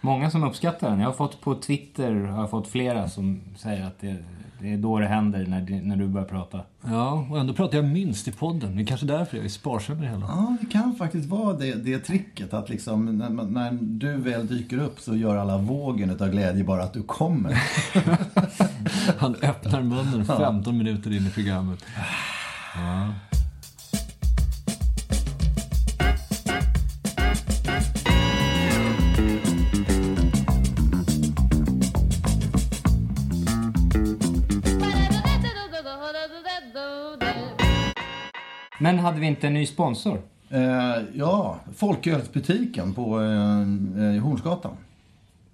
Många som uppskattar den. Jag har fått på Twitter har jag fått flera som säger att det, det är då det händer när, det- när du börjar prata. Ja, och ändå pratar jag minst i podden. Det är kanske därför jag är sparsam i det hela. Ja, det kan faktiskt vara det, det tricket att liksom när, när du väl dyker upp så gör alla vågen utav glädje bara att du kommer. Han öppnar munnen 15 minuter in i programmet. Ja. Men hade vi inte en ny sponsor? Eh, ja, Folkölsbutiken på eh, eh, Hornsgatan.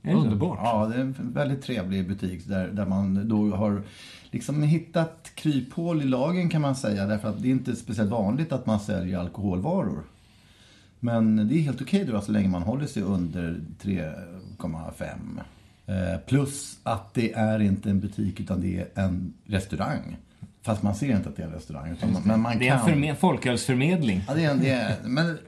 Underbart. Ja, det är en väldigt trevlig butik där, där man då har liksom hittat kryphål i lagen kan man säga. Därför att det är inte speciellt vanligt att man säljer alkoholvaror. Men det är helt okej då så länge man håller sig under 3,5. Eh, plus att det är inte en butik utan det är en restaurang. Fast man ser inte att det är en restaurang. Utan man, men man Det är en kan... förme- folkölsförmedling. Ja, det är en... Det är, men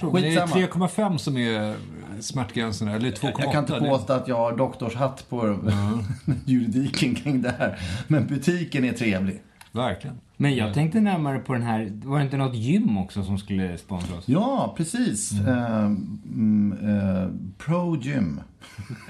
Men det är skitsamma. 3,5 som är smärtgränsen, eller 2,8. Jag kan inte påstå att jag har doktorshatt på juridiken kring det här. Men butiken är trevlig. Verkligen. Men jag tänkte närmare på den här, var det inte något gym också som skulle sponsra oss? Ja, precis. Mm, eh, Pro Gym.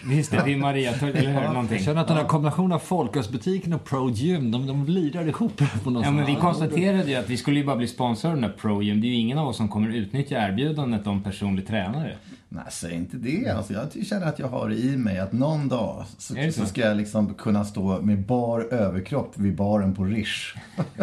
Visst det, är Maria, eller hur? Någonting. Jag känner att den här kombinationen av folkölsbutiken och Pro Gym, de, de lirar ihop på något Ja, men vi konstaterade ju att vi skulle ju bara bli sponsrade av Pro Gym. Det är ju ingen av oss som kommer utnyttja erbjudandet om personlig tränare. Nej, säg inte det. Alltså, jag känner att jag har det i mig att någon dag så, så så? ska jag liksom kunna stå med bar överkropp vid baren på Rish.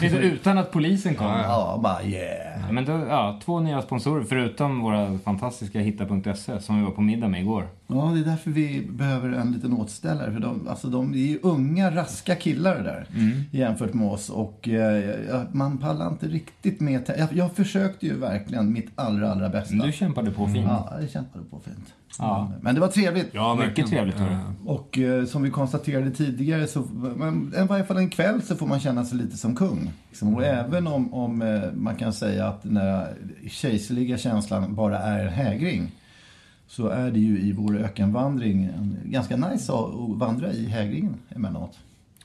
Det är så utan att polisen kommer. Ja, bara yeah. Ja, Men då, ja, två nya sponsorer förutom våra fantastiska hitta.se som vi var på middag med igår. Ja, det är därför vi behöver en liten återställare. För de, alltså de är ju unga, raska killar det där. Jämfört med oss. Och eh, man pallar inte riktigt med. Jag, jag försökte ju verkligen mitt allra, allra bästa. Du kämpade på fint. Ja, det kämpade på fint. Ja. Men, det var trevligt. Ja, Mycket trevligt var det. Eh, Och eh, som vi konstaterade tidigare så, men, i varje fall en kväll så får man känna sig lite som kung. Liksom. Och även om, om eh, man kan säga att den där kejserliga känslan bara är en hägring. Så är det ju i vår ökenvandring en, ganska nice att vandra i hägringen emellanåt.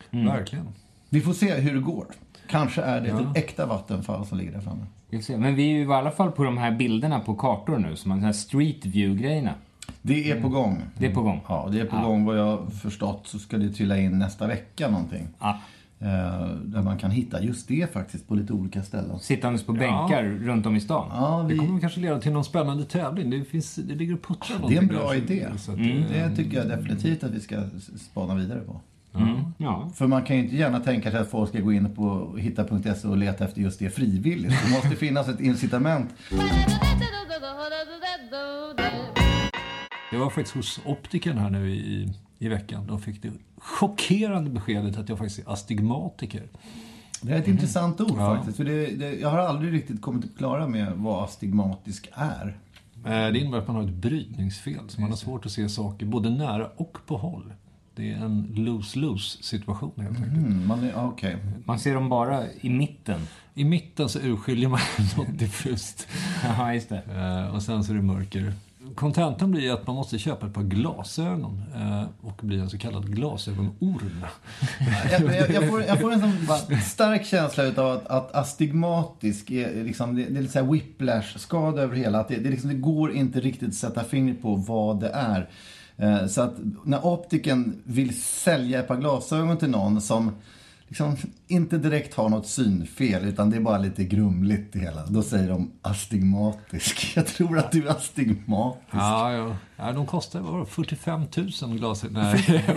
Verkligen. Vi får se hur det går. Kanske är det Ja. ett äkta vattenfall som ligger där framme. Vi får se. Men vi är ju i alla fall på de här bilderna på kartor nu, som de här street view-grejerna. Det är på gång. Det är på gång. Ja, det är på Ja. gång. Vad jag förstått så ska det trilla in nästa vecka någonting. Ja. Eh, där man kan hitta just det faktiskt på lite olika ställen. Sittandes på bänkar runt om i stan. Ja, Det vi, kommer kanske leda till någon spännande tävling. Det, finns, det ligger och puttrar det är en bra där. idé. Så att, Mm. Det tycker jag definitivt att vi ska spana vidare på. Mm. Ja. För man kan ju inte gärna tänka sig att folk ska gå in på hitta.se och leta efter just det frivilligt. Det måste finnas ett incitament. Jag var faktiskt hos optikern här nu i, i veckan. De fick det chockerande beskedet att jag faktiskt är astigmatiker. Det är ett intressant ord Ja. faktiskt. För det, det, jag har aldrig riktigt kommit på klara med vad astigmatisk är. Eh, Det innebär att man har ett brytningsfel, så man har svårt att se saker både nära och på håll. Det är en lose-lose situation helt enkelt. Mm, man är, okej. Man ser dem bara i mitten. I mitten så urskiljer man något diffust. Ja, just det. Eh, Och sen så är det mörker kontentan blir att man måste köpa ett par glasögon eh, och bli en så kallad glasögonorm. jag, jag, jag, får, jag får en sån stark känsla utav att, att astigmatisk är liksom, det, det är lite såhär whiplash-skada över hela. Att det, det, liksom, det går inte riktigt att sätta fingret på vad det är. Eh, så att när optiken vill sälja ett par glasögon till någon som liksom inte direkt har något synfel utan det är bara lite grumligt det hela. Då säger de astigmatisk. Jag tror att du är astigmatisk. Ja, ja. ja de kostar vad var det, 45 000 glasögon. Nej, jag.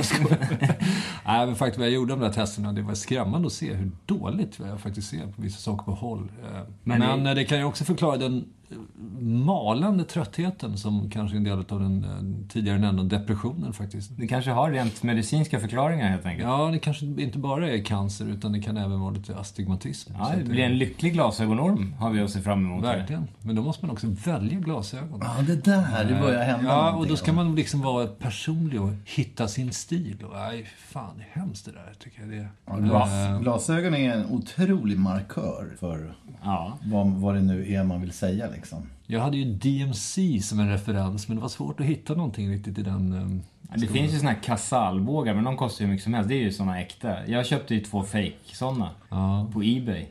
Nej, men faktiskt jag gjorde de där testerna, det var skrämmande att se hur dåligt jag faktiskt ser på vissa saker på håll. Eh, Men, men det... det kan ju också förklara den malande tröttheten som kanske är en del av den eh, tidigare nämnda depressionen faktiskt. Det kanske har rent medicinska förklaringar helt enkelt? Ja, det kanske inte bara är cancer utan det kan även vara lite astigmatism. Ja, det blir en lycklig glasögonorm har vi att se fram emot. Verkligen. Här. Men då måste man också välja glasögon. Ja, det där, det börjar hända Ja, och då ska man liksom vara personlig och hitta sin stil. Och, nej, fan, det är hemskt det där tycker jag. Det, ja, glas, äh, glasögon är en otrolig markör för ja. vad, vad det nu är man vill säga liksom. Jag hade ju DMC som en referens, men det var svårt att hitta någonting riktigt i den... Um, det finns ju såna här Casall-bågar, men de kostar ju mycket som helst. Det är ju såna äkta. Jag köpte ju två fake såna ja. på Ebay.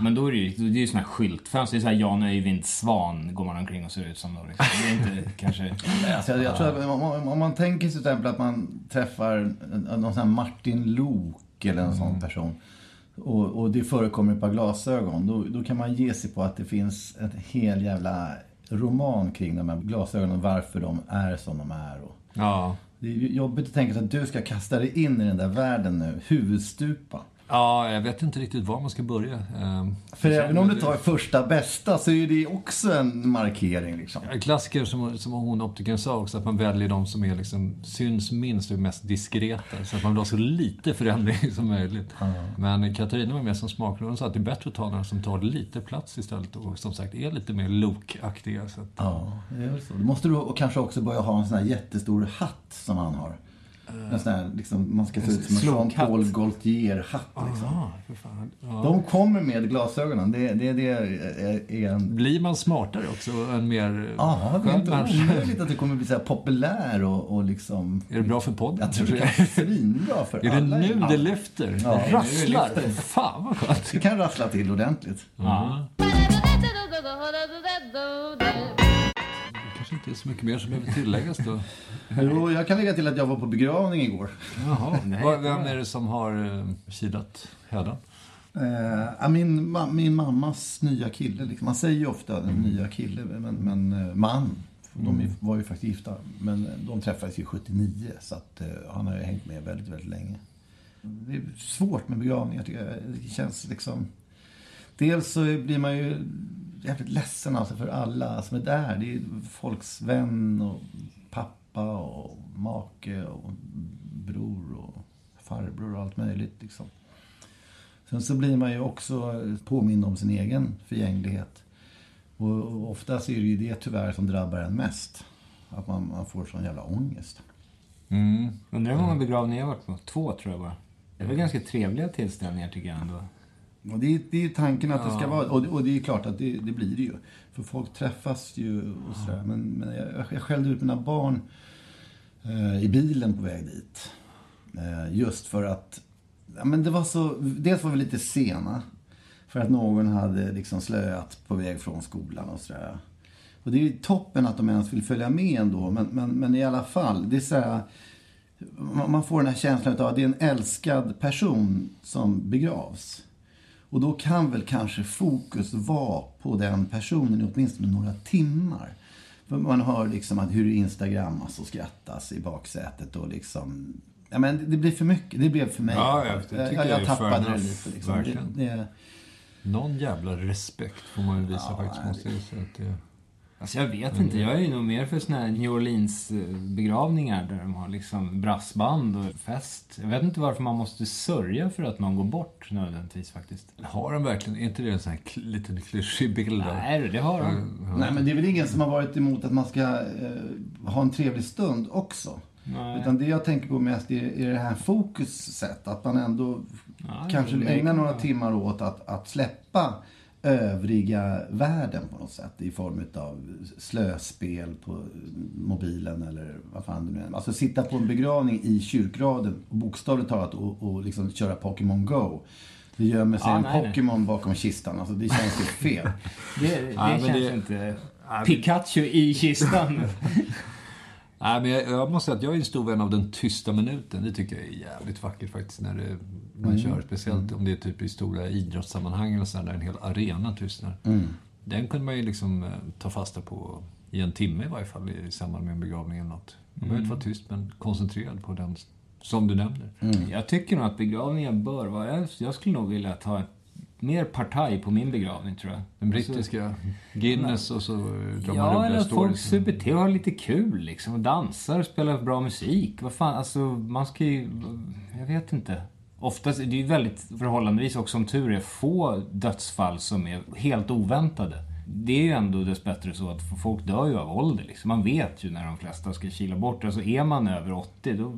Men då är det ju, det är ju såna här skyltfönster. Det är så här Jan Öjvind Svan går man omkring och ser ut som då. Liksom. Det är inte kanske... Alltså, jag, jag tror att om, om man tänker sig till exempel att man träffar någon sån här Martin Lok eller en mm. sån person och, och det förekommer ett par glasögon, då, då kan man ge sig på att det finns en hel jävla roman kring de här glasögonen, varför de är som de är. Och ja. Det är jobbigt att tänka sig att du ska kasta dig in i den där världen nu, huvudstupa. Ja, jag vet inte riktigt var man ska börja. Ehm, För även om du tar första bästa så är det också en markering. Liksom. En klassiker som, som hon optikern sa också, att man väljer de som är liksom, syns minst och mest diskreta. Så att man vill ha så lite förändring som möjligt. Mm. Men Katarina var med som smakråd. Hon sa att det är bättre att ta några som tar lite plats istället och som sagt är lite mer lokaktiga. Att... Ja, det är väl så. Då måste du kanske också börja ha en sån här jättestor hatt som han har. En sån här, liksom, man ska se ut som en Jean-Paul Gaultier-hatt. Liksom. Aha, ja. De kommer med glasögonen. Det, det, det är, är en... Blir man smartare också? En mer Ja, det är inte omöjligt att du kommer bli så populär och, och liksom... Är det bra för podden? Jag tror det är svinbra för alla. Är det nu det lyfter? Ja, det rasslar? Det Fan vad skönt. Det kan rassla till ordentligt. Ja inte är så mycket mer som behöver tilläggas då. jo, jag kan lägga till att jag var på begravning igår. Jaha. Vem är det som har uh, kilat hädan? Uh, min, min mammas nya kille. Liksom. Man säger ju ofta mm. nya kille, men, men uh, man. De mm. var ju faktiskt gifta. Men de träffades ju 79, så att, uh, han har ju hängt med väldigt, väldigt länge. Det är svårt med begravningar, tycker jag. Det känns liksom... Dels så blir man ju jävligt ledsen alltså för alla som är där. Det är folks vän och pappa och make och bror och farbror och allt möjligt. Liksom. Sen så blir man ju också påmind om sin egen förgänglighet. Och oftast är det ju det tyvärr som drabbar en mest. Att man, man får sån jävla ångest. Mm. Undrar hur många begravningar jag har varit på? Två tror jag bara. Det var ganska trevliga tillställningar tycker jag ändå. Och det, är, det är tanken att ja. det ska vara, och det, och det är klart att det, det, blir det ju. För folk träffas ju och sådär. Men, men jag, jag skällde ut mina barn eh, i bilen på väg dit. Eh, just för att, ja men det var så, dels var vi lite sena. För att någon hade liksom slöat på väg från skolan och sådär. Och det är ju toppen att de ens vill följa med ändå. Men, men, men i alla fall, det är så här, man får den här känslan av att det är en älskad person som begravs. Och då kan väl kanske fokus vara på den personen i åtminstone några timmar. För man hör liksom att hur instagrammas och skrattas i baksätet och liksom... Ja men det blir för mycket. Det blev för mig. Ja, jag, jag, jag, jag tappade det lite liksom. Det, det... Någon jävla respekt får man ju visa ja, faktiskt, måste jag säga. Att det... Alltså jag vet inte, jag är ju nog mer för såna här New Orleans begravningar där de har liksom brassband och fest. Jag vet inte varför man måste sörja för att någon går bort nödvändigtvis faktiskt. Har de verkligen, är inte det en sån här liten klyschig bild? Nej, det har de. Ja. Nej, men det är väl ingen som har varit emot att man ska eh, ha en trevlig stund också. Nej. Utan det jag tänker på mest är, är det här fokuset. Att man ändå ja, kanske ägnar några timmar åt att, att släppa övriga världen på något sätt i form av slöspel på mobilen eller vad fan det nu är. Alltså sitta på en begravning i kyrkraden, bokstavligt talat, och, och liksom köra Pokémon Go. Det gömmer sig Ja, en nej, nej. Pokémon bakom kistan. Alltså det känns ju fel. Det, det Ja, känns det- inte... Pikachu i kistan. Nej, men jag, jag måste säga att jag är en stor vän av den tysta minuten. Det tycker jag är jävligt vackert faktiskt när det, man kör. Speciellt om det är typ i stora idrottssammanhang eller så där en hel arena tystnar. Den kunde man ju liksom eh, ta fasta på i en timme i varje fall i samband med en begravning eller något. Man behöver inte vara tyst men koncentrerad på den som du nämner. Jag tycker nog att begravningar bör vara... Jag, jag skulle nog vilja ta ett, mer partaj på min begravning, tror jag. Den brittiska Guinness och så drar man Ja, eller att folk super till och har lite kul liksom. Och dansar och spelar bra musik. Vad fan, alltså man ska ju... Jag vet inte. Oftast, det är ju väldigt förhållandevis också som tur är få dödsfall som är helt oväntade. Det är ju ändå dessbättre så att folk dör ju av ålder liksom. Man vet ju när de flesta ska kila bort. Alltså är man över 80 då,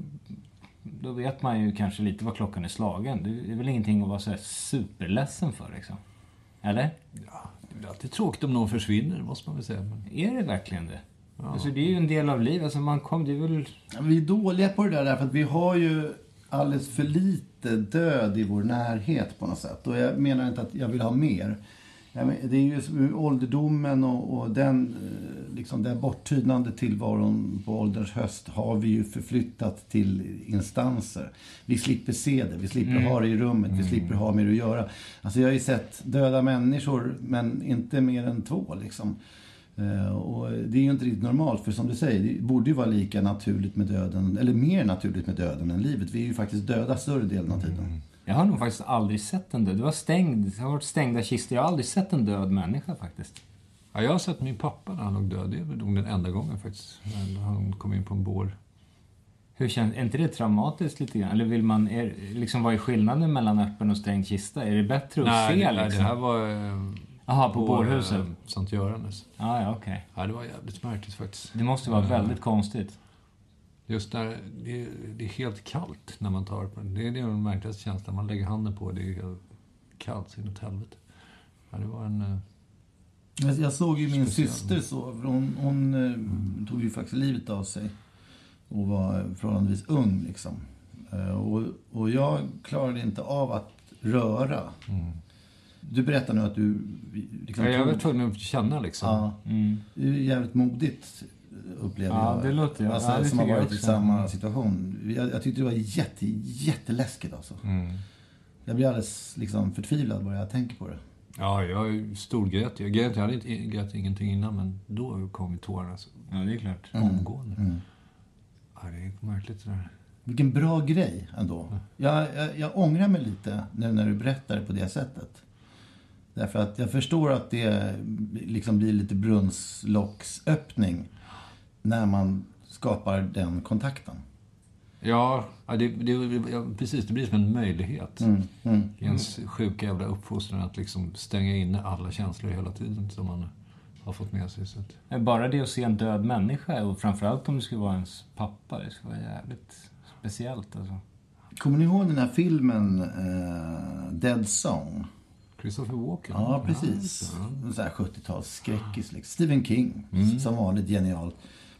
då vet man ju kanske lite vad klockan är slagen. Det är väl ingenting att vara så här superledsen för liksom. Eller? Det är alltid tråkigt om någon försvinner, måste man väl säga. Men... Är det verkligen det? Alltså det är ju en del av livet. Alltså man kom, det är väl... Ja, Vi är dåliga på det där därför att vi har ju alldeles för lite död i vår närhet på något sätt. Och jag menar inte att jag vill ha mer. Det är ju som ålderdomen och, och den, eh, liksom den borttynande tillvaron på ålderns höst har vi ju förflyttat till instanser. Vi slipper se det, vi slipper ha det i rummet, vi slipper ha med det att göra. Alltså jag har ju sett döda människor, men inte mer än två liksom. Eh, Och det är ju inte riktigt normalt, för som du säger, det borde ju vara lika naturligt med döden, eller mer naturligt med döden än livet. Vi är ju faktiskt döda större delen av tiden. Jag har nog faktiskt aldrig sett en död. Det var stängd. Det har varit stängda kistor. Jag har aldrig sett en död människa faktiskt. Ja, jag har sett min pappa när han låg död. Det är nog den enda gången faktiskt. När han kom in på en bår. Hur känns, är inte det traumatiskt lite grann? Eller vill man, är, liksom, vad är skillnaden mellan öppen och stängd kista? Är det bättre att nej, se det, nej, liksom? det här var... eh, Jaha, på bårhuset? eh, Sankt Göranes. Ja, ja, okej. Ja, det var jävligt märkligt faktiskt. Det måste vara väldigt konstigt. Just när det, det är helt kallt när man tar på den. Det är den märkligaste känslan. Man lägger handen på det, är kallt så inåt helvete. Ja, det var en... eh, Jag, jag såg ju min Speciell. syster så, hon, hon eh, tog ju faktiskt livet av sig. Och var förhållandevis ung liksom. Eh, och, och jag klarade inte av att röra. Du berättar nu att du... Liksom, Ja, jag var tvungen att känna liksom. Ja. Det är jävligt modigt upplever Ja, jag. det låter jag. Alltså, Ja, det som har varit i samma situation. Jag, jag tyckte det var jätte, jätteläskigt alltså. Mm. Jag blir alldeles liksom, förtvivlad bara jag tänker på det. Ja, jag storgrät. Jag grät, jag hade inte grät ingenting innan, men då kom tårarna så Ja, det är klart. omgående. Ja, det är märkligt det där. Vilken bra grej ändå. Jag, jag, jag ångrar mig lite nu när du berättar det på det sättet. Därför att jag förstår att det liksom blir lite brunnslocksöppning när man skapar den kontakten. Ja, ja, det, det, ja, precis. Det blir som en möjlighet Mm, mm. i ens sjuka jävla uppfostran att liksom stänga inne alla känslor hela tiden som man har fått med sig. Så att, Bara det att se en död människa, och framförallt om det skulle vara ens pappa, det skulle vara jävligt speciellt alltså. Kommer ni ihåg den här filmen eh, Dead Song? Christopher Walken. Ja, precis. En sån här 70-talsskräckis. Liksom. Stephen King, som vanligt genialt.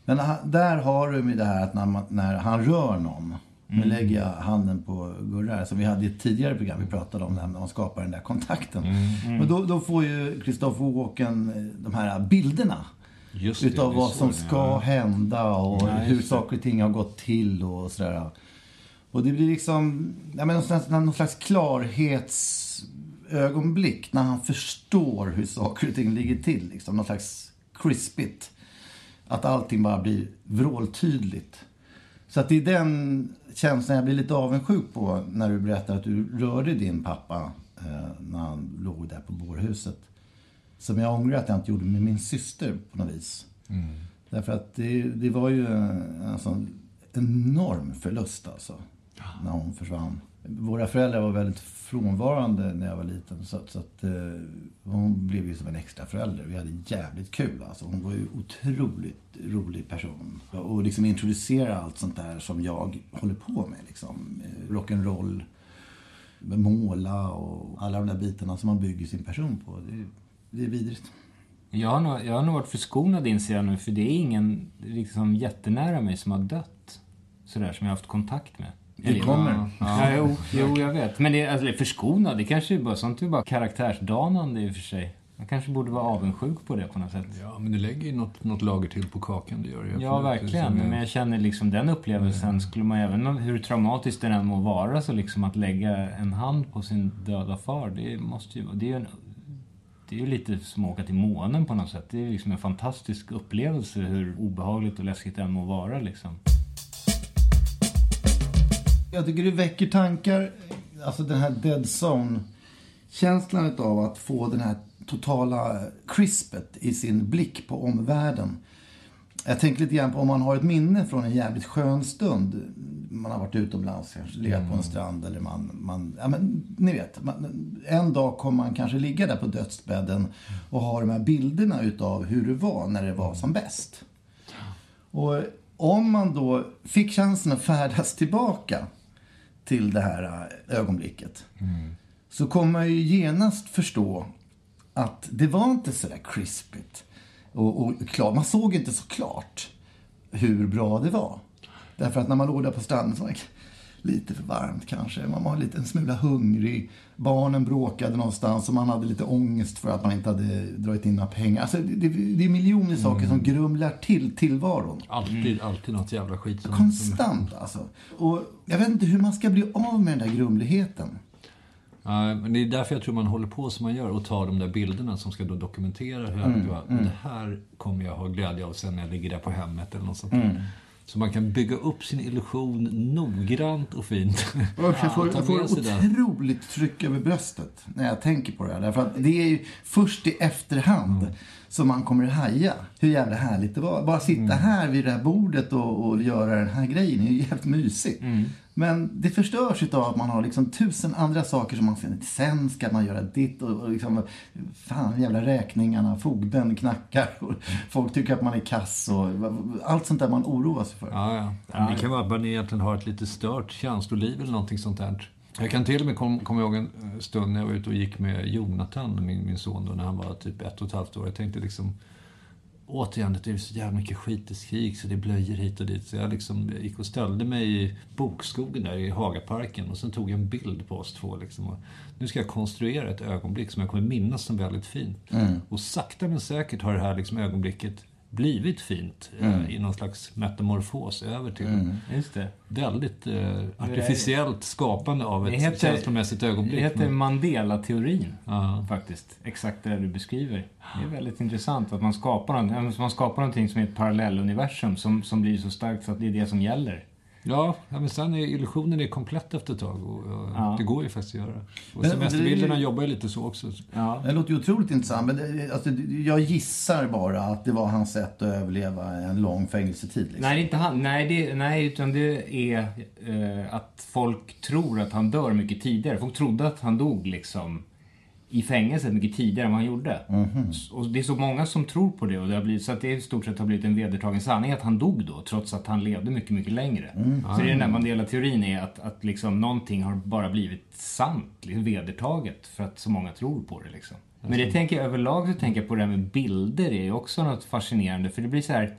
Men han, där har du med det här att när, man, när han rör någon. Nu lägger jag handen på Gurra, som vi hade i ett tidigare program. Vi pratade om det här när man skapar den där kontakten. Men då, då får ju Christopher Walken eh, de här bilderna. Just det, utav vi vad som det, ska ja. hända och just hur det. saker och ting har gått till och sådär. Och det blir liksom ja, men någon, slags, någon slags klarhetsögonblick när han förstår hur saker och ting ligger till. Liksom. Någon slags crispigt. Att allting bara blir vråltydligt. Så att det är den känslan jag blir lite avundsjuk på när du berättar att du rörde din pappa eh, när han låg där på bårhuset. Som jag ångrar att jag inte gjorde med min syster på något vis. Därför att det, det var ju en sån enorm förlust alltså. När hon försvann. Våra föräldrar var väldigt frånvarande när jag var liten. Så, så att, eh, hon blev ju som en extra förälder. Vi hade jävligt kul. Alltså. Hon var ju otroligt rolig person. Och liksom introducera allt sånt där som jag håller på med. Liksom. Eh, rock'n'roll måla och alla de där bitarna som man bygger sin person på. Det, är- det är vidrigt. Jag har, nog, jag har nog varit förskonad inser jag nu, för det är ingen liksom, jättenära mig som har dött. Sådär, som jag har haft kontakt med. Det kommer. Ja, jo, jo, jag vet. Men det, alltså, det är förskonad, det kanske är bara, sånt är bara karaktärsdanande i och för sig. Jag kanske borde vara avundsjuk på det på något sätt. Ja, men du lägger ju något, något lager till på kakan, det gör ju Ja, verkligen. Men jag känner liksom den upplevelsen skulle man även hur traumatiskt den än må vara så liksom att lägga en hand på sin döda far, det måste ju det är ju en det är ju lite som att åka till månen på något sätt. Det är liksom en fantastisk upplevelse hur obehagligt och läskigt det än må vara liksom. Jag tycker det väcker tankar, alltså den här dead zone-känslan av att få den här totala crispet i sin blick på omvärlden. Jag tänker lite grann på om man har ett minne från en jävligt skön stund. Man har varit utomlands, kanske legat på en strand eller man, man ja men ni vet. Man, en dag kommer man kanske ligga där på dödsbädden och ha de här bilderna utav hur det var när det var som bäst. Och om man då fick chansen att färdas tillbaka till det här äh, ögonblicket. Så kommer man ju genast förstå att det var inte så där crispigt. Och, och klart. Man såg inte så klart hur bra det var. Därför att när man låg där på stranden så var det lite för varmt kanske. Man var lite en smula hungrig. Barnen bråkade någonstans och man hade lite ångest för att man inte hade dragit in några pengar. Alltså, det, det, är miljoner saker som grumlar till tillvaron. Alltid, alltid något jävla skit som... Konstant alltså. Och jag vet inte hur man ska bli av med den där grumligheten. Ja, men det är därför jag tror man håller på som man gör och tar de där bilderna som ska då dokumentera hur Mm, det var. Och det här kommer jag ha glädje av sen när jag ligger där på hemmet eller något sånt Mm. Så man kan bygga upp sin illusion noggrant och fint. Och Jag får, jag får otroligt tryck över bröstet när jag tänker på det här. Därför att det är ju först i efterhand som man kommer att haja hur jävla härligt det var. Bara sitta här vid det här bordet och, och göra den här grejen är ju jävligt mysigt. Men det förstörs utav att man har liksom tusen andra saker som man finner. Sen ska man göra ditt och, och liksom, fan jävla räkningarna, fogden knackar och folk tycker att man är kass och allt sånt där man oroar sig för. Ja, ja. Det kan vara att man egentligen har ett lite stört känsloliv eller någonting sånt där. Jag kan till och med komma kom ihåg en eh, stund när jag var ute och gick med Jonathan, min, min son, då, när han var typ ett och ett halvt år. Jag tänkte liksom, återigen, det är så jävla mycket skit i skrik så det är blöjor hit och dit. Så jag liksom gick och ställde mig i bokskogen där i Hagaparken och sen tog jag en bild på oss två. Liksom. Nu ska jag konstruera ett ögonblick som jag kommer minnas som väldigt fint. Och sakta men säkert har det här liksom ögonblicket blivit fint eh, i någon slags metamorfos över till Just det. väldigt eh, artificiellt skapande av ett heter- känslomässigt ögonblick. Det heter Mandela-teorin, Ja. faktiskt. Exakt det du beskriver. Det är väldigt intressant att man skapar, man skapar någonting som är ett parallelluniversum som, som blir så starkt så att det är det som gäller. Ja, men sen är illusionen är komplett efter ett tag och, och Ja. det går ju faktiskt att göra. Och Men semesterbilderna det jobbar ju lite så också. Ja. Det låter ju otroligt intressant. Men det, alltså, jag gissar bara att det var hans sätt att överleva en lång fängelsetid. Liksom. Nej, inte han. Nej, det, nej utan det är eh, att folk tror att han dör mycket tidigare. Folk trodde att han dog liksom i fängelset mycket tidigare än vad han gjorde. S- Och det är så många som tror på det och det har blivit, så att det i stort sett har blivit en vedertagen sanning att han dog då, trots att han levde mycket, mycket längre. Så det är den där Mandela-teorin är att, att liksom någonting har bara blivit sant, liksom vedertaget, för att så många tror på det liksom. Men det tänker jag överlag så tänker jag på det här med bilder, det är också något fascinerande, för det blir så här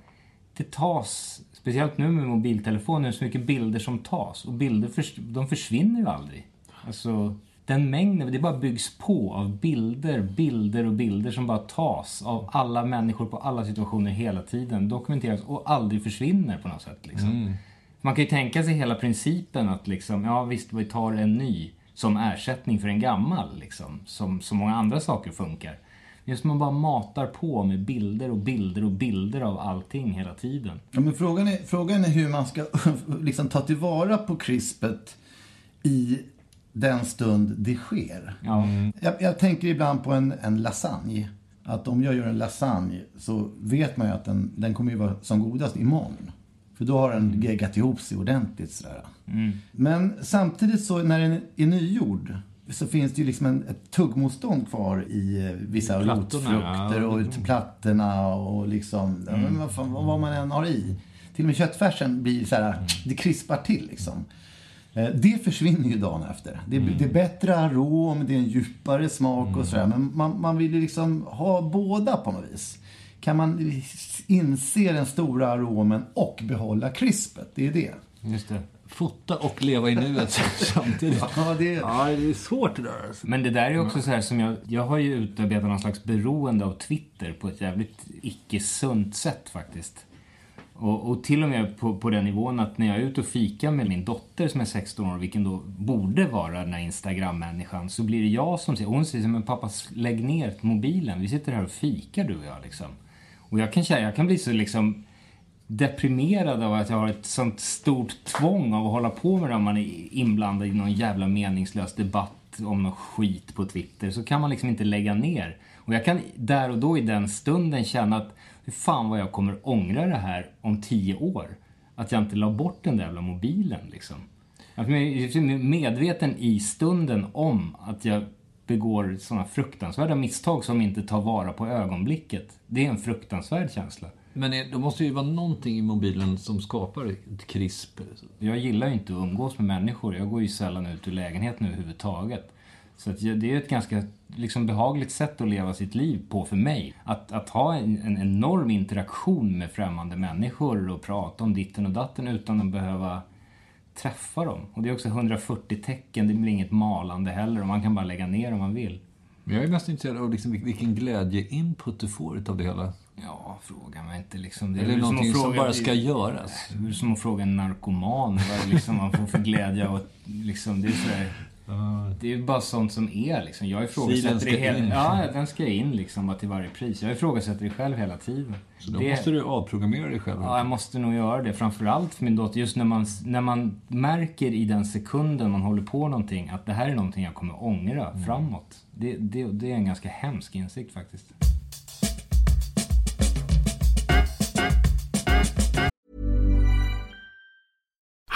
det tas, speciellt nu med mobiltelefoner, så mycket bilder som tas. Och bilder de försvinner ju aldrig. Alltså, den mängden, det bara byggs på av bilder, bilder och bilder som bara tas av alla människor på alla situationer hela tiden. Dokumenteras och aldrig försvinner på något sätt. Liksom. Man kan ju tänka sig hela principen att liksom, ja visst, vi tar en ny som ersättning för en gammal, liksom, som så många andra saker funkar. Just man bara matar på med bilder och bilder och bilder av allting hela tiden. Ja, men frågan, är, frågan är hur man ska liksom, ta tillvara på krispet i den stund det sker. Ja. Jag, jag tänker ibland på en, en lasagne. Att om jag gör en lasagne så vet man ju att den, den kommer ju vara som godast imorgon. För då har den geggat ihop sig ordentligt sådär. Men samtidigt så när den är nygjord så finns det ju liksom en, ett tuggmotstånd kvar i eh, vissa rotfrukter ja. och ut plattorna och liksom, ja, men vad, fan, vad man än har i. Till och med köttfärsen blir så här, det krispar till liksom. Eh, Det försvinner ju dagen efter. Det, är- det är bättre arom, det är en djupare smak och sådär. Men man, man vill ju liksom ha båda på något vis. Kan man inse den stora aromen och behålla krispet? Det är det. Just det. Fota och leva i nuet samtidigt. Ja, det Ja, det är svårt det där. alltså. Men det där är också så här som jag... Jag har ju utarbetat någon slags beroende av Twitter på ett jävligt icke-sunt sätt faktiskt. Och, och till och med på, på den nivån att när jag är ute och fikar med min dotter som är 16 år, vilken då borde vara den här Instagram-människan, så blir det jag som säger... och Hon säger så men pappa lägg ner mobilen, vi sitter här och fikar du och jag liksom. Och jag kan känna, jag kan bli så liksom deprimerad av att jag har ett sånt stort tvång av att hålla på med det om man är inblandad i någon jävla meningslös debatt om något skit på Twitter. Så kan man liksom inte lägga ner. Och jag kan där och då i den stunden känna att hur fan vad jag kommer ångra det här om tio år. Att jag inte la bort den där jävla mobilen liksom. Att jag är medveten i stunden om att jag begår sådana fruktansvärda misstag som inte tar vara på ögonblicket. Det är en fruktansvärd känsla. Men det måste ju vara någonting i mobilen som skapar ett krisp. Jag gillar ju inte att umgås med människor. Jag går ju sällan ut ur lägenheten överhuvudtaget. Så det är ett ganska liksom, behagligt sätt att leva sitt liv på för mig. Att, att ha en, en enorm interaktion med främmande människor och prata om ditten och datten utan att behöva träffa dem. Och det är också 140 tecken, det blir inget malande heller och man kan bara lägga ner om man vill. Men jag är mest intresserad av liksom vil- vilken glädje-input du får utav det hela. Ja, fråga mig inte liksom. Är det väl någonting som fråga- bara ska göras? Det är som att fråga en narkoman vad liksom man får för glädje att liksom, det är så Det är bara sånt som är liksom. Jag ifrågasätter det hela... Ja, den ska in liksom bara till varje pris. Jag ifrågasätter det själv hela tiden. Så då det... måste du avprogrammera dig själv. Ja, jag måste nog göra det. Framförallt för min dotter. Just när man, när man märker i den sekunden man håller på någonting att det här är någonting jag kommer ångra Mm. framåt. Det, det, det är en ganska hemsk insikt faktiskt.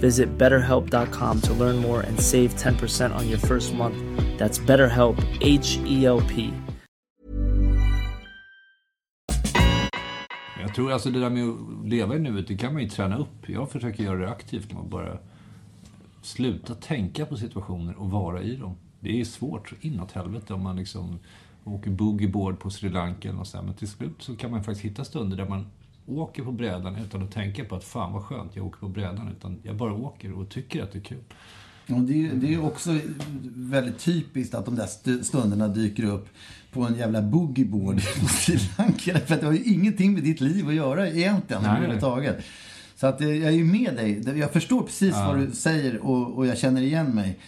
Visit betterhelp.com to learn more and save 10% on your first month. That's BetterHelp, H E L P. Jag tror alltså det där med att leva i nuet, det kan man ju träna upp. Jag försöker göra det aktivt Man bara sluta tänka på situationer och vara i dem. Det är svårt inåt helvete om man liksom åker boogieboard på Sri Lanka eller något sånt. Men till slut så kan man faktiskt hitta stunder där man åker på brädan utan att tänka på att fan vad skönt jag åker på brädan. Utan jag bara åker och tycker att det är kul. Och det, är- det är också väldigt typiskt att de där stu- stunderna dyker upp på en jävla boogieboard på Sri Lanka. För att det har ju ingenting med ditt liv att göra egentligen Nej. överhuvudtaget. Så att eh, jag är ju med dig. Jag förstår precis vad du säger och, och jag känner igen mig.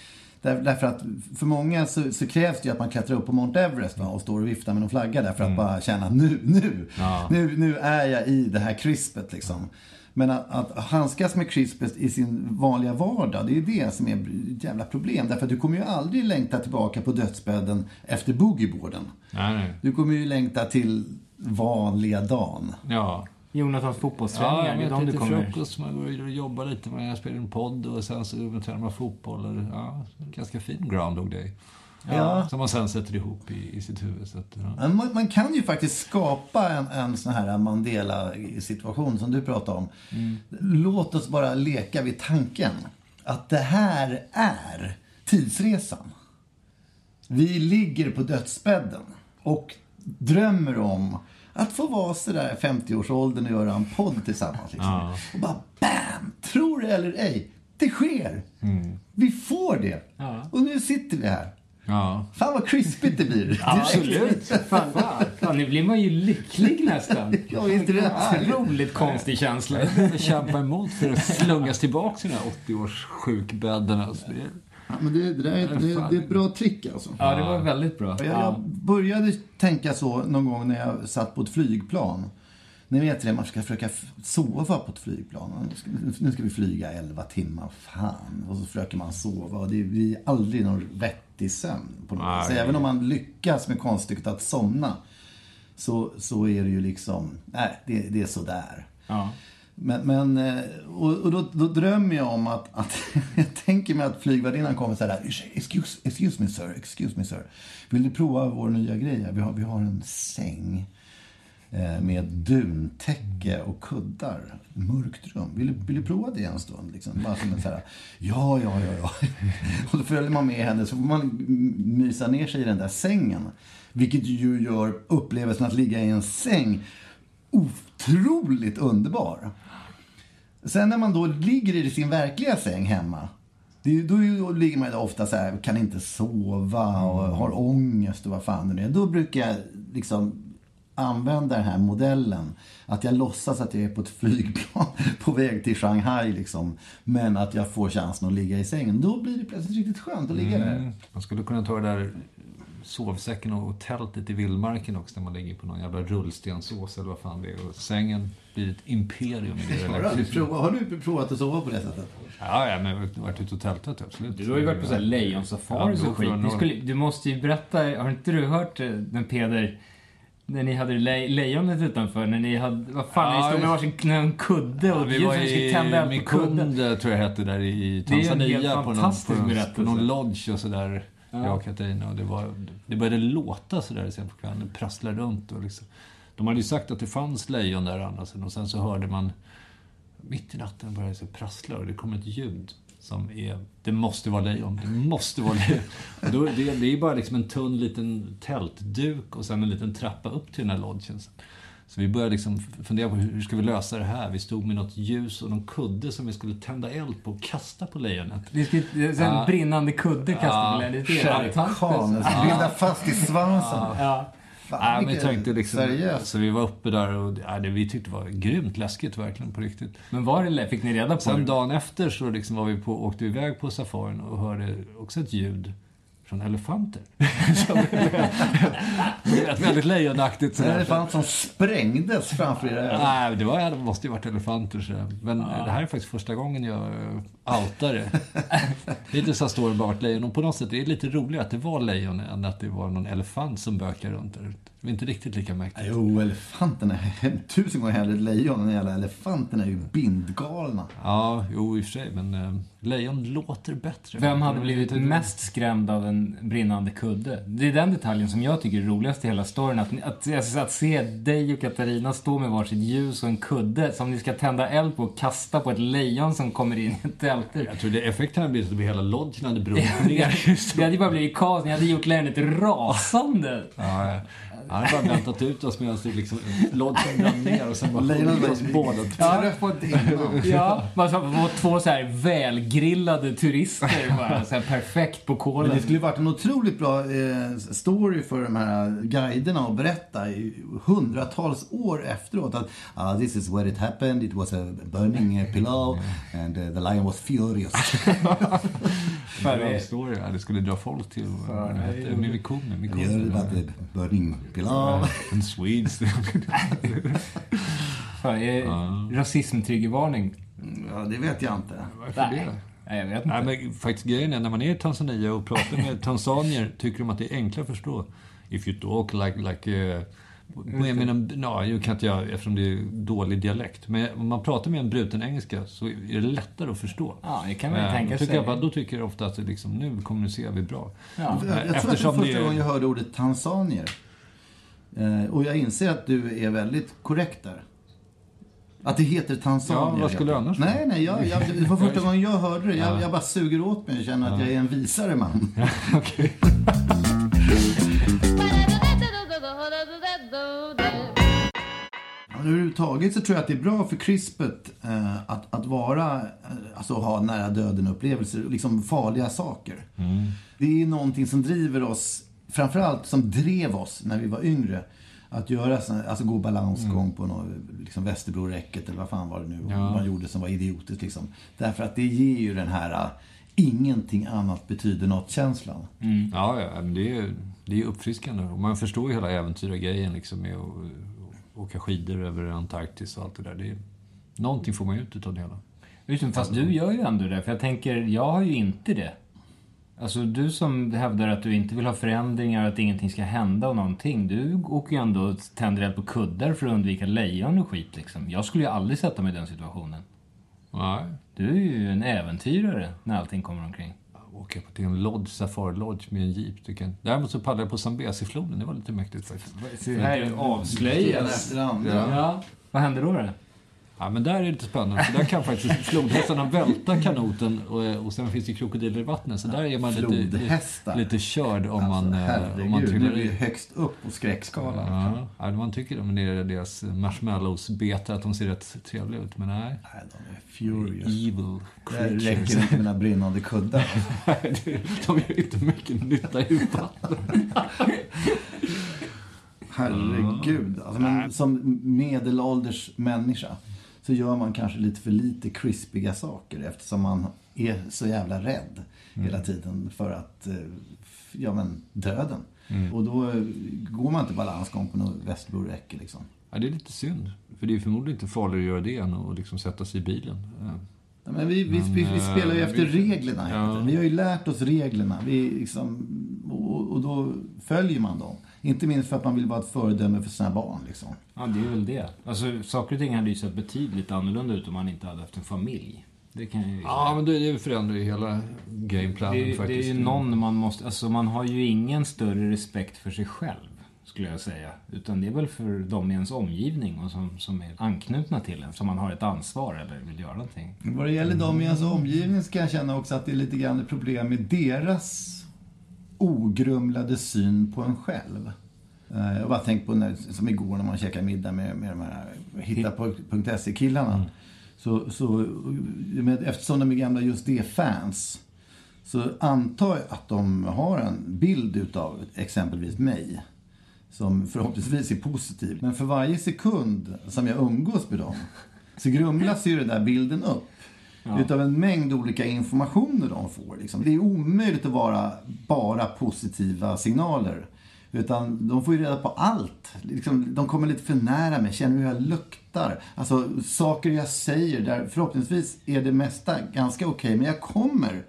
Där, därför att för många så, så krävs det ju att man klättrar upp på Mount Everest va, och står och viftar med någon flagga där för att bara känna att nu, nu, nu, nu är jag i det här krispet liksom. Men att, att handskas med crispet i sin vanliga vardag, det är det som är ett jävla problem. Därför att du kommer ju aldrig längta tillbaka på dödsbädden efter boogieboarden. Du kommer ju längta till vanliga dagen. Ja. Jonathans Ja, fotbollsträningar, jag det är de du kommer... frukost, man går och jobbar lite med, jag spelar en podd och sen så tränar man fotboll. Och, ja, ganska fin groundhog day. Ja. Som man sen sätter ihop i, i sitt huvud. Så att, ja. Man, man kan ju faktiskt skapa en, en sån här Mandela-situation som du pratade om. Låt oss bara leka vid tanken att det här är tidsresan. Vi ligger på dödsbädden och drömmer om att få vara sådär 50-årsåldern och göra en podd tillsammans. Liksom. Ja. Och bara BAM! Tror det eller ej, det sker. Vi får det. Och nu sitter vi här. Ja. Fan vad krispigt det blir. Absolut. Fan, fan, nu blir man ju lycklig nästan. Ja, visst är det. Otroligt konstig känsla. Jag kämpar emot för att slungas tillbaka till den här 80-års sjukbädden. Alltså. Det är- Ja, men det, det, där är, det, det är ett bra trick alltså. Ja, det var väldigt bra. Jag, jag började tänka så någon gång när jag satt på ett flygplan. Ni vet det, man ska försöka sova på ett flygplan. Nu ska, nu ska vi flyga 11 timmar, fan. Och så försöker man sova och det blir aldrig någon vettig sömn. På något. Nej. Så även om man lyckas med konststycket att somna så, så är det ju liksom, nej, det, det är sådär. Ja. Men, men eh, och, och då, då drömmer jag om att, att jag tänker mig att flygvärdinnan kommer så här, excuse, excuse me sir, excuse me sir. Vill du prova vår nya grej? Vi har, vi har en säng eh, med duntäcke och kuddar. Mörkt rum. Vill, du- vill du prova det en stund? Liksom? Bara som en så här, ja, ja, ja, ja. Och då följer man med henne så får man mysa ner sig i den där sängen. Vilket ju gör upplevelsen att ligga i en säng otroligt underbar. Sen när man då ligger i sin verkliga säng hemma. Det, då, ligger man ju ofta så här, kan inte sova och har ångest och vad fan det är. Då brukar jag liksom använda den här modellen. Att jag låtsas att jag är på ett flygplan på väg till Shanghai liksom. Men att jag får chansen att ligga i sängen. Då blir det plötsligt riktigt skönt att ligga där. Mm. Man skulle kunna ta det där sovsäcken och tältet i vildmarken också när man ligger på någon jävla rullstensås eller vad fan det är. Och sängen blir ett imperium i det provat, har du provat att sova på det sättet? Ja, ja, men jag har varit ute och tältat absolut. Du har ju varit på så här lejonsafaris Ja, och skit. Du, skulle, du måste ju berätta, har inte du hört eh, den Peder, när ni hade le, lejonet utanför, när ni hade, vad fan, Ja, ni stod med varsin en kudde och Ja, vi var skulle tända eld i på kudden. Tror jag hette, där i Tanzania. På någon, på, någon, på någon lodge och sådär. Ja. Jag och Katarina. Och det, var, det började låta sådär sen på kvällen. Det prasslade runt. Och liksom. De hade ju sagt att det fanns lejon där annars. Och sen så hörde man mitt i natten började det så prassla och det kom ett ljud som är... Det måste vara lejon. Det måste vara lejon. Och då, det, det är bara liksom en tunn liten tältduk och sen en liten trappa upp till den här lodgen. Så vi började liksom fundera på hur, ska vi lösa det här? Vi stod med något ljus och någon kudde som vi skulle tända eld på och kasta på lejonet. Vi skulle, en Ja. brinnande kudde kastade Ja. på lejonet. Det är binda fast i svansen. Ja. Fan, vi vilken- tänkte liksom, Seriöst. så vi var uppe där och ja, det, vi tyckte det var grymt läskigt verkligen på riktigt. Men var det, fick ni reda på Sen det? dagen efter så liksom var vi på, åkte vi iväg på safarin och hörde också ett ljud från elefanter. Lät väldigt lejonaktigt. En sådär. elefant som sprängdes framför era ögon. Nej, det, var, det måste ju varit elefanter. Så. Men eh, det här är faktiskt första gången jag det. Hittills har storyn bara varit lejon. Och på något sätt är det lite roligare att det var lejon än att det var någon elefant som bökar runt där. Det var inte riktigt lika mäktigt. Jo, elefanterna är tusen gånger hellre ett lejon än jävla elefanterna är ju bindgalna. Ja, jo i och för sig. Men eh, lejon låter bättre. Vem hade blivit mest skrämd av en brinnande kudde? Det är den detaljen som jag tycker är roligast i hela storyn. Att, att, att, att se dig och Katarina stå med varsitt ljus och en kudde som ni ska tända eld på och kasta på ett lejon som kommer in i ett tältur. Jag tror det effekten hade blivit att hela lodgen hade brunnit ner. Det hade ju bara blivit kaos. Ni hade gjort lejonet rasande. Ja, ja. Han hade bara väntat ut oss medan det liksom, lodgen brann ner och sen bara var oss båda. innan. Ja, man var två så här välgrillade turister bara. Så här perfekt på Men kolen. det skulle varit en otroligt bra eh, story för de här guiderna att berätta i hundratals år efteråt. Att ah, this is where it happened, it was a burning pillow and uh, the lion was furious. Story. Ja, det skulle dra folk till, vad det. You heard about the burning pillow. En Swedes. Fan, är rasismtriggervarning. Ja, det vet jag inte. Varför det? Nej, jag vet inte. Nej, men faktiskt grejen är när man är i Tanzania och pratar med tanzanier tycker de att det är enklare att förstå. If you talk like, like uh, Med, med en, ja, nu kan inte jag, eftersom det är dålig dialekt. Men om man pratar med en bruten engelska så är det lättare att förstå. Ja, det kan man ju Eh, tänka då tycker sig. Jag, då tycker jag ofta att det liksom, nu kommunicerar vi bra. Ja. Jag, jag tror att det är Eftersom första gången jag hörde ordet tanzanier. Eh, och jag inser att du är väldigt korrekt där. Att det heter tanzanier. Ja, vad skulle det annars Nej, nej, jag, jag, det var första gången jag hörde det. Jag, jag bara suger åt mig och känner att jag är en visare man. Överhuvudtaget så tror jag att det är bra för krispet eh, att, att vara, eh, alltså ha nära döden-upplevelser, liksom farliga saker. Det är någonting som driver oss, framförallt som drev oss när vi var yngre, att göra såna, alltså gå balansgång på något, liksom Västerbroräcket eller vad fan var det nu Ja. man gjorde som var idiotiskt liksom. Därför att det ger ju den här eh, ingenting annat betyder något-känslan. Ja, ja, men det är, det är uppfriskande. Och man förstår ju hela äventyrargrejen liksom med att åka skidor över Antarktis och allt det där. Det är, någonting får man ju ut utav det hela. Just fast du gör ju ändå det. För jag tänker, jag har ju inte det. Alltså du som hävdar att du inte vill ha förändringar, att ingenting ska hända och någonting. Du åker ju ändå och tänder eld på kuddar för att undvika lejon och skit liksom. Jag skulle ju aldrig sätta mig i den situationen. Nej. Du är ju en äventyrare när allting kommer omkring. Åka på till en lodge, safari lodge med en jeep. tycker jag. Däremot så paddlade jag på Zambezi-floden. Det var lite mäktigt faktiskt. Det här är avslöjat. Efter andra. Ja. Vad hände då? då? Ja, men där är det lite spännande. För där kan faktiskt flodhästarna välta kanoten och, och sen finns det krokodiler i vattnet. Så där är man lite, lite, körd om man, Alltså, eh, om man herregud, trillar nu är vi högst upp på skräckskalan. Ja, ja, man tycker är deras marshmallows-betar att de ser rätt trevliga ut. Men nej. Nej, de är furious. Evil Det räcker creatures. inte med mina brinnande kuddar. de gör inte mycket nytta i vatten. Herregud. Alltså, men som medelålders människa så gör man kanske lite för lite krispiga saker eftersom man är så jävla rädd hela tiden för att, eh, ja men, döden. Och då eh, går man inte balansgång på något Västerbroräcke liksom. Ja, det är lite synd. För det är förmodligen inte farligare att göra det än att liksom sätta sig i bilen. Ja. Men vi, vi, vi, vi spelar ju eh, efter vi- reglerna. Ja. Vi har ju lärt oss reglerna. Vi liksom, och, och då följer man dem. Inte minst för att man vill vara ett föredöme för sina barn. Liksom. Ja, det är väl det. Alltså, saker och ting hade ju sett betydligt annorlunda ut om man inte hade haft en familj. Det kan jag ju Ja, men det, det förändrar ju hela gameplanen det, faktiskt. det är ju någon man måste... Alltså man har ju ingen större respekt för sig själv, skulle jag säga. Utan det är väl för de i ens omgivning och som, som är anknutna till en. Som man har ett ansvar eller vill göra någonting. Vad det gäller dem i ens omgivning så kan jag känna också att det är lite grann ett problem med deras ogrumlade syn på en själv. Eh, Jag bara tänkt på när, som igår när man käkade middag med, med de här hitta.se-killarna. Så, så, med, eftersom de är gamla just det-fans så antar jag att de har en bild utav exempelvis mig som förhoppningsvis är positiv. Men för varje sekund som jag umgås med dem så grumlas ju den där bilden upp. Utav en mängd olika informationer de får. Liksom. Det är omöjligt att vara bara positiva signaler. Utan de får ju reda på allt. Liksom, de kommer lite för nära mig, känner hur jag luktar. Alltså saker jag säger där förhoppningsvis är det mesta ganska okej. men jag kommer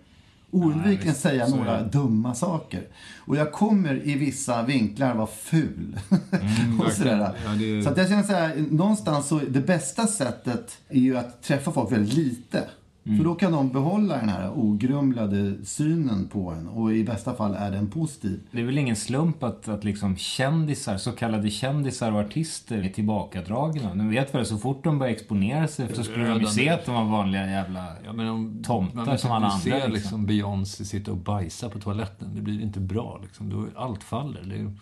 oundvikligen visst, säga några dumma saker. Och jag kommer i vissa vinklar vara ful. Mm, och sådär. Ja, det- Så att jag känner så här, någonstans så, det bästa sättet är ju att träffa folk väldigt lite. Mm. För då kan de behålla den här ogrumlade synen på en och i bästa fall är den positiv. Det är väl ingen slump att, att liksom kändisar, så kallade kändisar och artister är tillbakadragna. De vet väl så fort de börjar exponera sig så skulle de ju se att de var vanliga jävla... Ja, men om, Tomtar man som alla ser andra, liksom, liksom. Beyoncé sitta och bajsa på toaletten. Det blir inte bra. Liksom. Då, allt faller. Det är,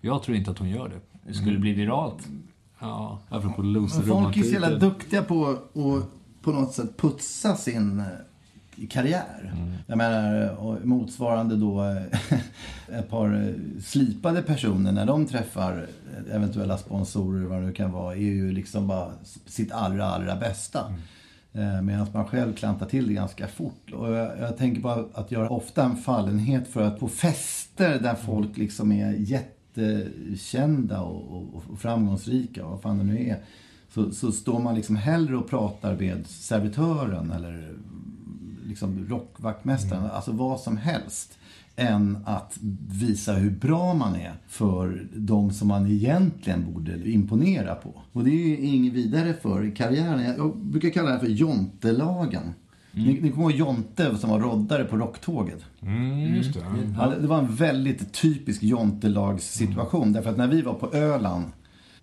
jag tror inte att hon gör det. Det skulle bli viralt. Ja, apropå loser folk är så jävla duktiga på att på något sätt putsa sin eh, karriär. Jag menar, och motsvarande då eh, ett par eh, slipade personer när de träffar eventuella sponsorer, vad det nu kan vara, är ju liksom bara sitt allra, allra bästa. Eh, Medan man själv klantar till det ganska fort. Och jag, jag tänker bara att jag har ofta en fallenhet för att på fester där folk liksom är jättekända och, och, och framgångsrika, vad fan det nu är. Så, så står man liksom hellre och pratar med servitören eller liksom rockvaktmästaren, alltså vad som helst än att visa hur bra man är för de som man egentligen borde imponera på. Och det är inget vidare för karriären. Jag brukar kalla det för Jontelagen. Mm. Ni, ni kommer ihåg Jonte som var roddare på rocktåget? Mm, just det. Ja, det- var en väldigt typisk Jontelagssituation. Därför att när vi var på Öland,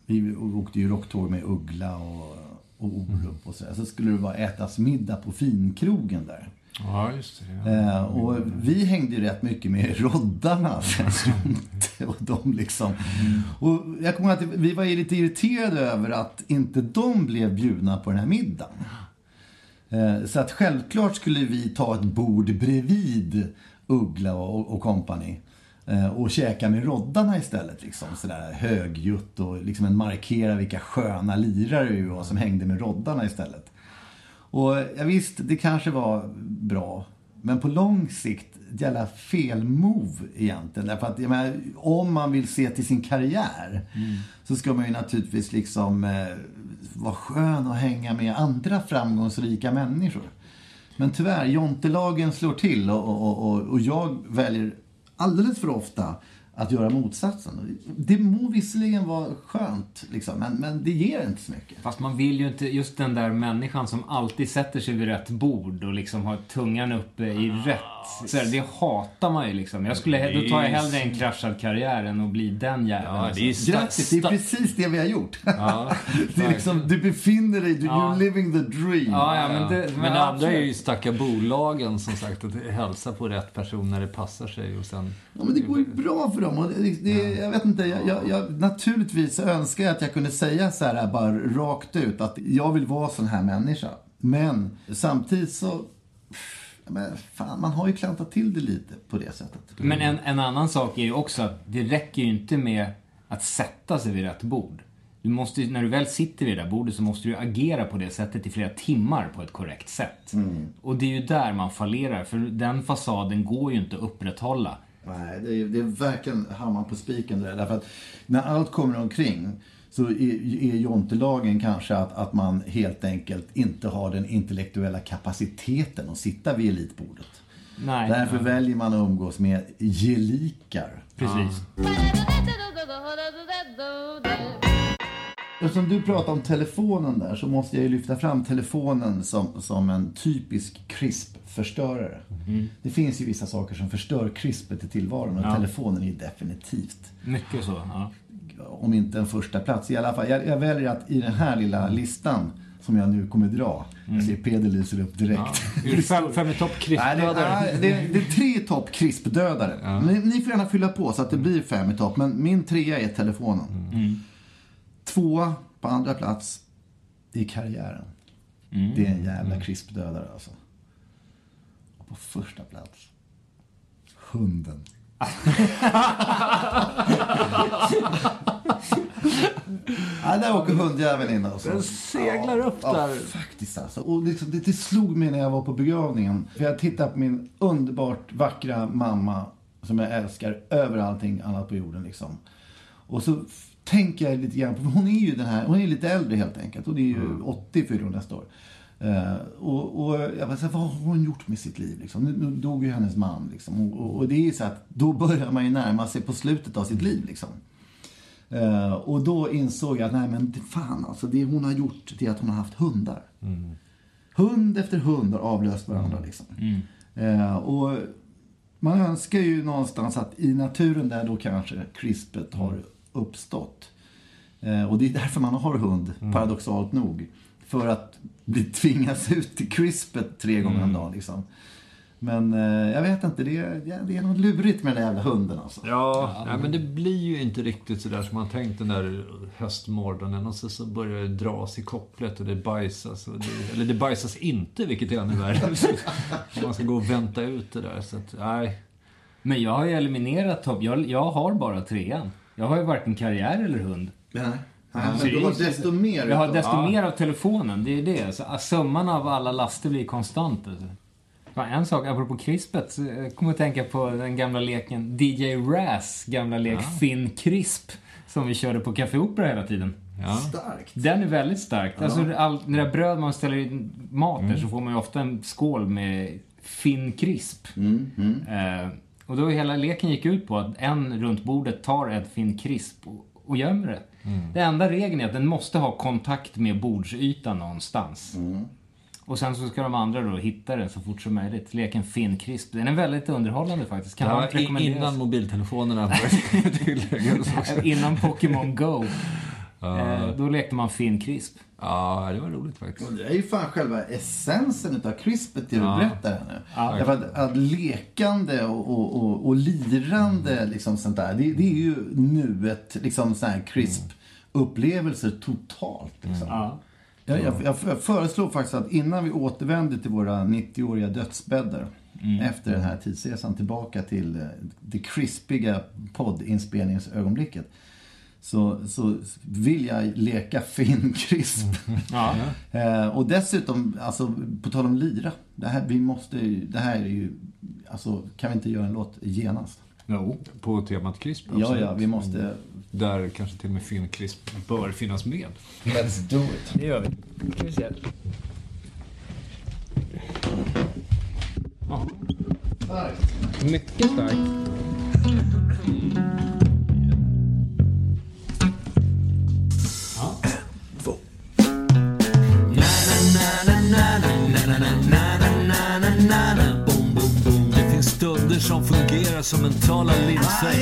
vi åkte ju rocktåg med Uggla och, och Orup och så, så skulle det vara ätas middag på finkrogen där. Ja, just det. Ja. Eh, och vi hängde ju rätt mycket med roddarna. Och de liksom. Och jag kommer ihåg att vi var lite irriterade över att inte de blev bjudna på den här middagen. Eh, Så att självklart skulle vi ta ett bord bredvid Uggla och, och company. Eh, Och käka med roddarna istället. Liksom. Sådär högljutt och liksom en markera vilka sköna lirare vi var som hängde med roddarna istället. Och ja, visst, det kanske var bra. Men på lång sikt, jävla fel move egentligen. Därför att, jag menar, om man vill se till sin karriär så ska man ju naturligtvis liksom eh, vara skön och hänga med andra framgångsrika människor. Men tyvärr, Jontelagen slår till och, och, och, och jag väljer alldeles för ofta att göra motsatsen. Det må visserligen vara skönt, liksom, men, men det ger inte så mycket. Fast man vill ju inte, just den där människan som alltid sätter sig vid rätt bord och liksom har tungan uppe i rätt... Så här, det hatar man ju liksom. Jag skulle, då tar jag hellre en kraschad karriär än att bli den jäveln. Ja, det är alltså. Grattis, det är precis det vi har gjort. Ja, det är liksom, du befinner dig, du, Ja. you're living the dream. Ja, ja, men det, Men, det andra är ju stacka bolagen som sagt, att hälsa på rätt person när det passar sig och sen... Ja, men det går ju bra för dem. Och det, det, jag vet inte, jag, jag, jag, naturligtvis önskar jag att jag kunde säga så här bara rakt ut att jag vill vara sån här människa. Men samtidigt så, men fan, man har ju klantat till det lite på det sättet. Men en, en annan sak är ju också att det räcker ju inte med att sätta sig vid rätt bord. Du måste, när du väl sitter vid det där bordet så måste du agera på det sättet i flera timmar på ett korrekt sätt. Och det är ju där man fallerar, för den fasaden går ju inte att upprätthålla. Nej, det är, det är verkligen hammaren på spiken det där. Därför att när allt kommer omkring så är, är Jontelagen kanske att, att man helt enkelt inte har den intellektuella kapaciteten att sitta vid elitbordet. Nej. Därför väljer man att umgås med gelikar. Precis. Eftersom du pratar om telefonen där så måste jag ju lyfta fram telefonen som, som en typisk CRISP-förstörare. Det finns ju vissa saker som förstör CRISPet i tillvaron och Ja. telefonen är definitivt Mycket så, ja. om inte en första plats i alla fall. Jag, jag väljer att i den här lilla listan som jag nu kommer dra, jag ser Peder lyser upp direkt. Är det fem, fem i topp Nej, det, det, det är tre i topp krispdödare. Ni, ni får gärna fylla på så att det blir fem i topp. Men min trea är telefonen. Tvåa på andra plats i karriären. Det är en jävla krispdödare alltså. Och på första plats, hunden. ja, där åker hundjäveln in alltså. Den seglar upp Ja, där. faktiskt alltså. Och liksom, det, det slog mig när jag var på begravningen. För jag tittade på min underbart vackra mamma som jag älskar över allting annat på jorden liksom. Och så tänker jag lite grann på, för hon är ju den här, hon är lite äldre helt enkelt. Hon är ju 80 fyller hon nästa år. Eh, och, och jag bara så här, vad har hon gjort med sitt liv liksom? Nu, nu dog ju hennes man liksom. Och, och, det är ju så att då börjar man ju närma sig på slutet av sitt liv liksom. Eh, och då insåg jag att nej men fan alltså, det hon har gjort det är att hon har haft hundar. Hund efter hund har avlöst varandra liksom. Eh, och man önskar ju någonstans att i naturen där då kanske crispet har uppstått. Eh, och det är därför man har hund, paradoxalt nog. För att bli tvingas ut till crispet tre gånger om dagen liksom. Men eh, jag vet inte, det är, det är något lurigt med den där jävla hunden alltså. Ja, nej, men det blir ju inte riktigt sådär som man tänkt den där höstmorgonen. Och så, så börjar det dras i kopplet och det bajsas. Och det, eller det bajsas inte, vilket är ännu värre. man ska gå och vänta ut det där. Så att, nej. Men jag har ju eliminerat topp. Jag, jag har bara trean. Jag har ju varken karriär eller hund. Nej. Ja, men du har desto mer Jag har desto Ja. mer av telefonen, det är det. Så summan av alla laster blir konstant. alltså. Ja, en sak, apropå krispet, så jag kommer att tänka på den gamla leken DJ Raz gamla lek Finn Crisp. Som vi körde på Café Opera hela tiden. Starkt. Den är väldigt stark. Ja. Alltså, all, när det är bröd man ställer i mat Mm. där så får man ju ofta en skål med Finn Crisp. Mm, Eh, och då hela leken gick ut på att en runt bordet tar ett Finn Crisp och, och gömmer det. Det enda regeln är att den måste ha kontakt med bordsytan någonstans. Och sen så ska de andra då hitta den så fort som möjligt. Leken Finn Crisp. Den är väldigt underhållande faktiskt. Kan rekommenderas. innan mobiltelefonerna började tilläggas. Innan Pokémon Go. Ja. Eh, då lekte man Finn Crisp. Ja, det var roligt faktiskt. Och det är ju fan själva essensen utav crispet det du Ja. berättar här nu. Ja. Därför att, att lekande och, och, och, och lirande liksom sånt där, det, det är ju nuet, liksom sån här crisp upplevelser totalt. Liksom. Ja. Jag, jag, jag jag föreslår faktiskt att innan vi återvänder till våra 90-åriga dödsbäddar efter den här tidsresan tillbaka till eh, det krispiga poddinspelningsögonblicket så, så vill jag leka Finn Crisp. Ja. Eh, och dessutom, alltså, på tal om lira. Det här, vi måste, ju- det här är ju... Alltså, kan vi inte göra en låt genast? Jo. På temat CRISP, Ja, absolut. ja, vi måste... Där kanske till och med Finn CRISP bör finnas med. Let's do it. Det gör vi. Ska vi se. Mycket starkt. Det stunder som fungerar som mentala linser.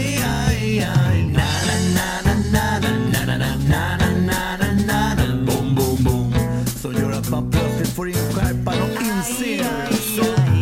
Bom, bom, bom. Som gör att man plötsligt får in skärpan och inser.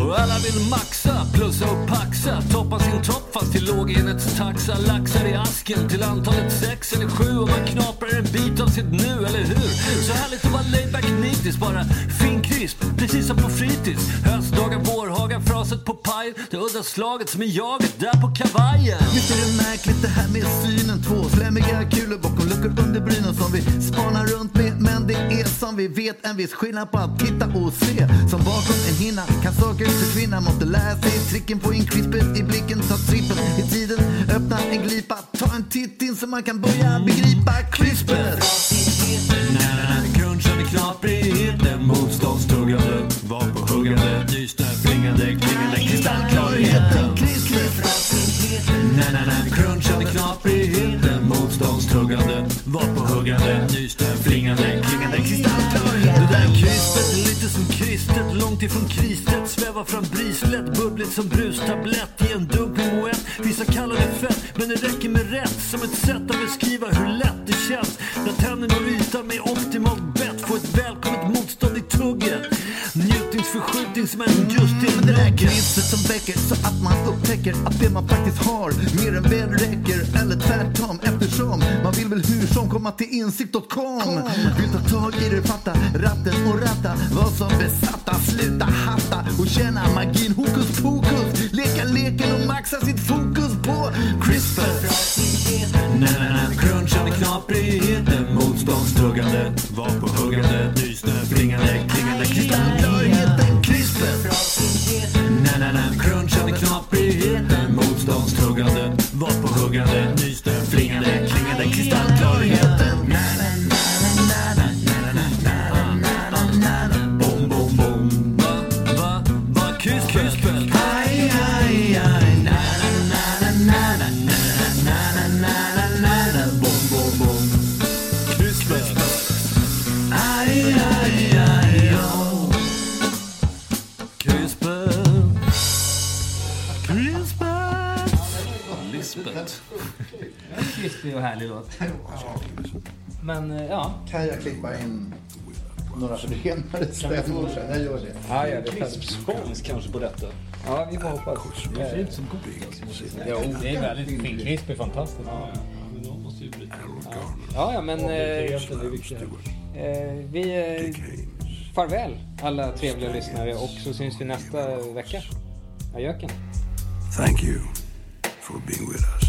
Och alla vill maxa, plussa och paxa. Toppa sin topp fast till lågenhetstaxa. Laxar i asken till antalet sex eller sju. Och man knaprar en bit av sitt nu, eller hur? Så härligt att vara laid back nitisk. Bara fin krisp, precis som på fritids. Höstdagar, vårhagar, fraset på pajen. Det udda slaget som är jaget där på kavajen. Visst är det märkligt det här med synen Två slemmiga kulor bakom luckor under brynen som vi spanar runt med Men det är som vi vet en viss skillnad på att titta och se Som bakom en hinna kan saker försvinna Måste lära sig tricken på in krispet i blicken Ta trippen i tiden, öppna en glipa. Ta en titt in så man kan börja begripa crispet Crunchande knaprigheten, motståndstuggande, var på huggande, nysnöflingande, klingande, kristallklarheten. Na-na-na, crunchande knaprigheten, motståndstuggande, var på huggande, nysnöflingande, klingande, kristallklarheten. Det där krispet är lite som kristet, långt ifrån kristet, svävar fram brislet, bubbligt som brustablett i en dumpig moett. Vissa kallar det fett, men det räcker med rätt som ett sätt att beskriva hur lätt det känns när tänderna rytar med optimalt bett. Få ett välkommet motstånd i tugget. Njutningsförskjutning som en just Men det där nugget. knipset som väcker så att man upptäcker att det man faktiskt har mer än väl räcker. Eller tvärtom eftersom man vill väl hur som komma till insikt.com. Vill ta tag i det, fatta ratten och ratta vad som besatta. Sluta hatta och känna magin hokus pokus. Leka leken och maxa sitt fokus på crispet. Na-na-na, crunchande knaprigheten, motståndstuggande, var på huggande, Men eh, ja. Kan jag klippa in några renare stämmor sen? Jag gör det. Ja, ja, det är skånsk kanske på detta. Ja, vi får hoppas. Det ser ut som godis. Jo, det är väldigt fin. Crisp är fantastiskt. Ja, ja, ja men... Eh, eh, vi... Eh, farväl alla trevliga lyssnare och så syns vi nästa vecka. Ajöken. Thank you for being with us.